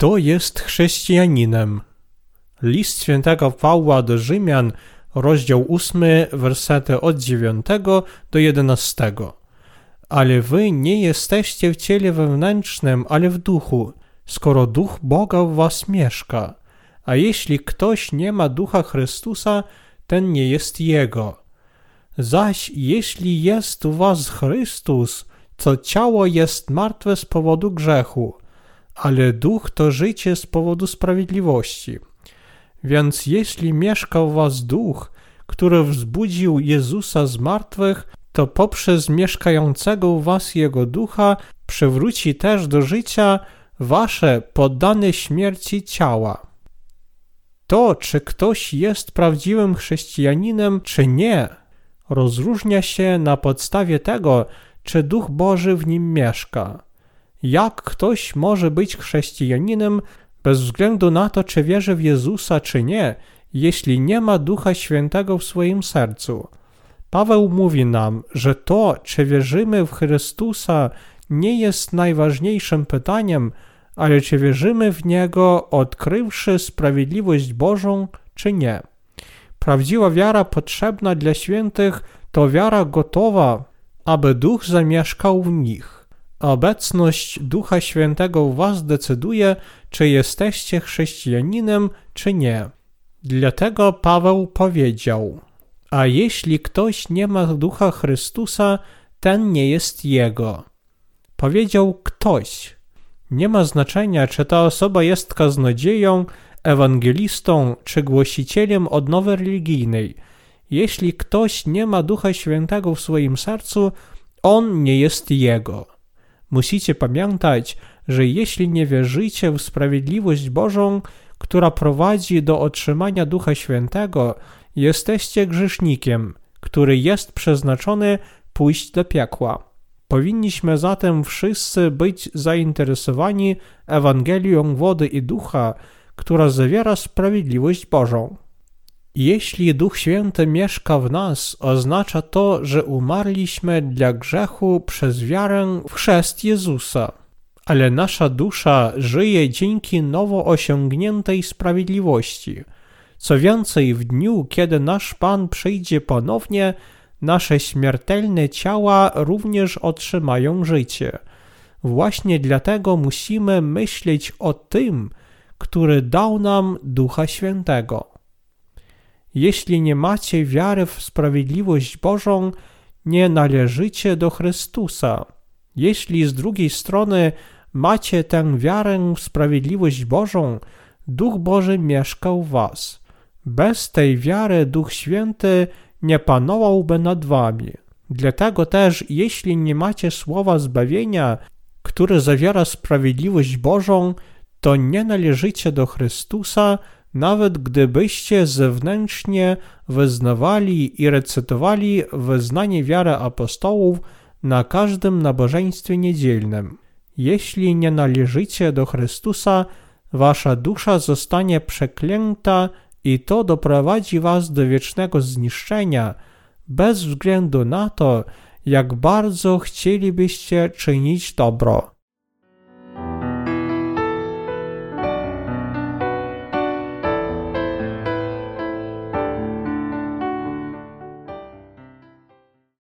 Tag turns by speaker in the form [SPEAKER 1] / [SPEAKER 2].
[SPEAKER 1] Kto jest chrześcijaninem? List świętego Pawła do Rzymian, rozdział 8, wersety od 9 do 11. Ale wy nie jesteście w ciele wewnętrznym, ale w duchu, skoro duch Boga w was mieszka. A jeśli ktoś nie ma ducha Chrystusa, ten nie jest jego. Zaś jeśli jest u was Chrystus, to ciało jest martwe z powodu grzechu, ale duch to życie z powodu sprawiedliwości. Więc jeśli mieszka u was duch, który wzbudził Jezusa z martwych, to poprzez mieszkającego u was Jego ducha przywróci też do życia wasze poddane śmierci ciała. To, czy ktoś jest prawdziwym chrześcijaninem, czy nie, rozróżnia się na podstawie tego, czy Duch Boży w nim mieszka. Jak ktoś może być chrześcijaninem bez względu na to, czy wierzy w Jezusa, czy nie, jeśli nie ma Ducha Świętego w swoim sercu? Paweł mówi nam, że to, czy wierzymy w Chrystusa, nie jest najważniejszym pytaniem, ale czy wierzymy w Niego, odkrywszy sprawiedliwość Bożą, czy nie. Prawdziwa wiara potrzebna dla świętych to wiara gotowa, aby Duch zamieszkał w nich. Obecność Ducha Świętego w was decyduje, czy jesteście chrześcijaninem, czy nie. Dlatego Paweł powiedział: A jeśli ktoś nie ma Ducha Chrystusa, ten nie jest jego. Powiedział ktoś. Nie ma znaczenia, czy ta osoba jest kaznodzieją, ewangelistą czy głosicielem odnowy religijnej. Jeśli ktoś nie ma Ducha Świętego w swoim sercu, on nie jest jego. Musicie pamiętać, że jeśli nie wierzycie w sprawiedliwość Bożą, która prowadzi do otrzymania Ducha Świętego, jesteście grzesznikiem, który jest przeznaczony pójść do piekła. Powinniśmy zatem wszyscy być zainteresowani Ewangelią wody i ducha, która zawiera sprawiedliwość Bożą. Jeśli Duch Święty mieszka w nas, oznacza to, że umarliśmy dla grzechu przez wiarę w chrzest Jezusa. Ale nasza dusza żyje dzięki nowo osiągniętej sprawiedliwości. Co więcej, w dniu, kiedy nasz Pan przyjdzie ponownie, nasze śmiertelne ciała również otrzymają życie. Właśnie dlatego musimy myśleć o tym, który dał nam Ducha Świętego. Jeśli nie macie wiary w sprawiedliwość Bożą, nie należycie do Chrystusa. Jeśli z drugiej strony macie tę wiarę w sprawiedliwość Bożą, Duch Boży mieszka w was. Bez tej wiary Duch Święty nie panowałby nad wami. Dlatego też, jeśli nie macie słowa zbawienia, które zawiera sprawiedliwość Bożą, to nie należycie do Chrystusa, nawet gdybyście zewnętrznie wyznawali i recytowali wyznanie wiary apostołów na każdym nabożeństwie niedzielnym. Jeśli nie należycie do Chrystusa, wasza dusza zostanie przeklęta i to doprowadzi was do wiecznego zniszczenia, bez względu na to, jak bardzo chcielibyście czynić dobro.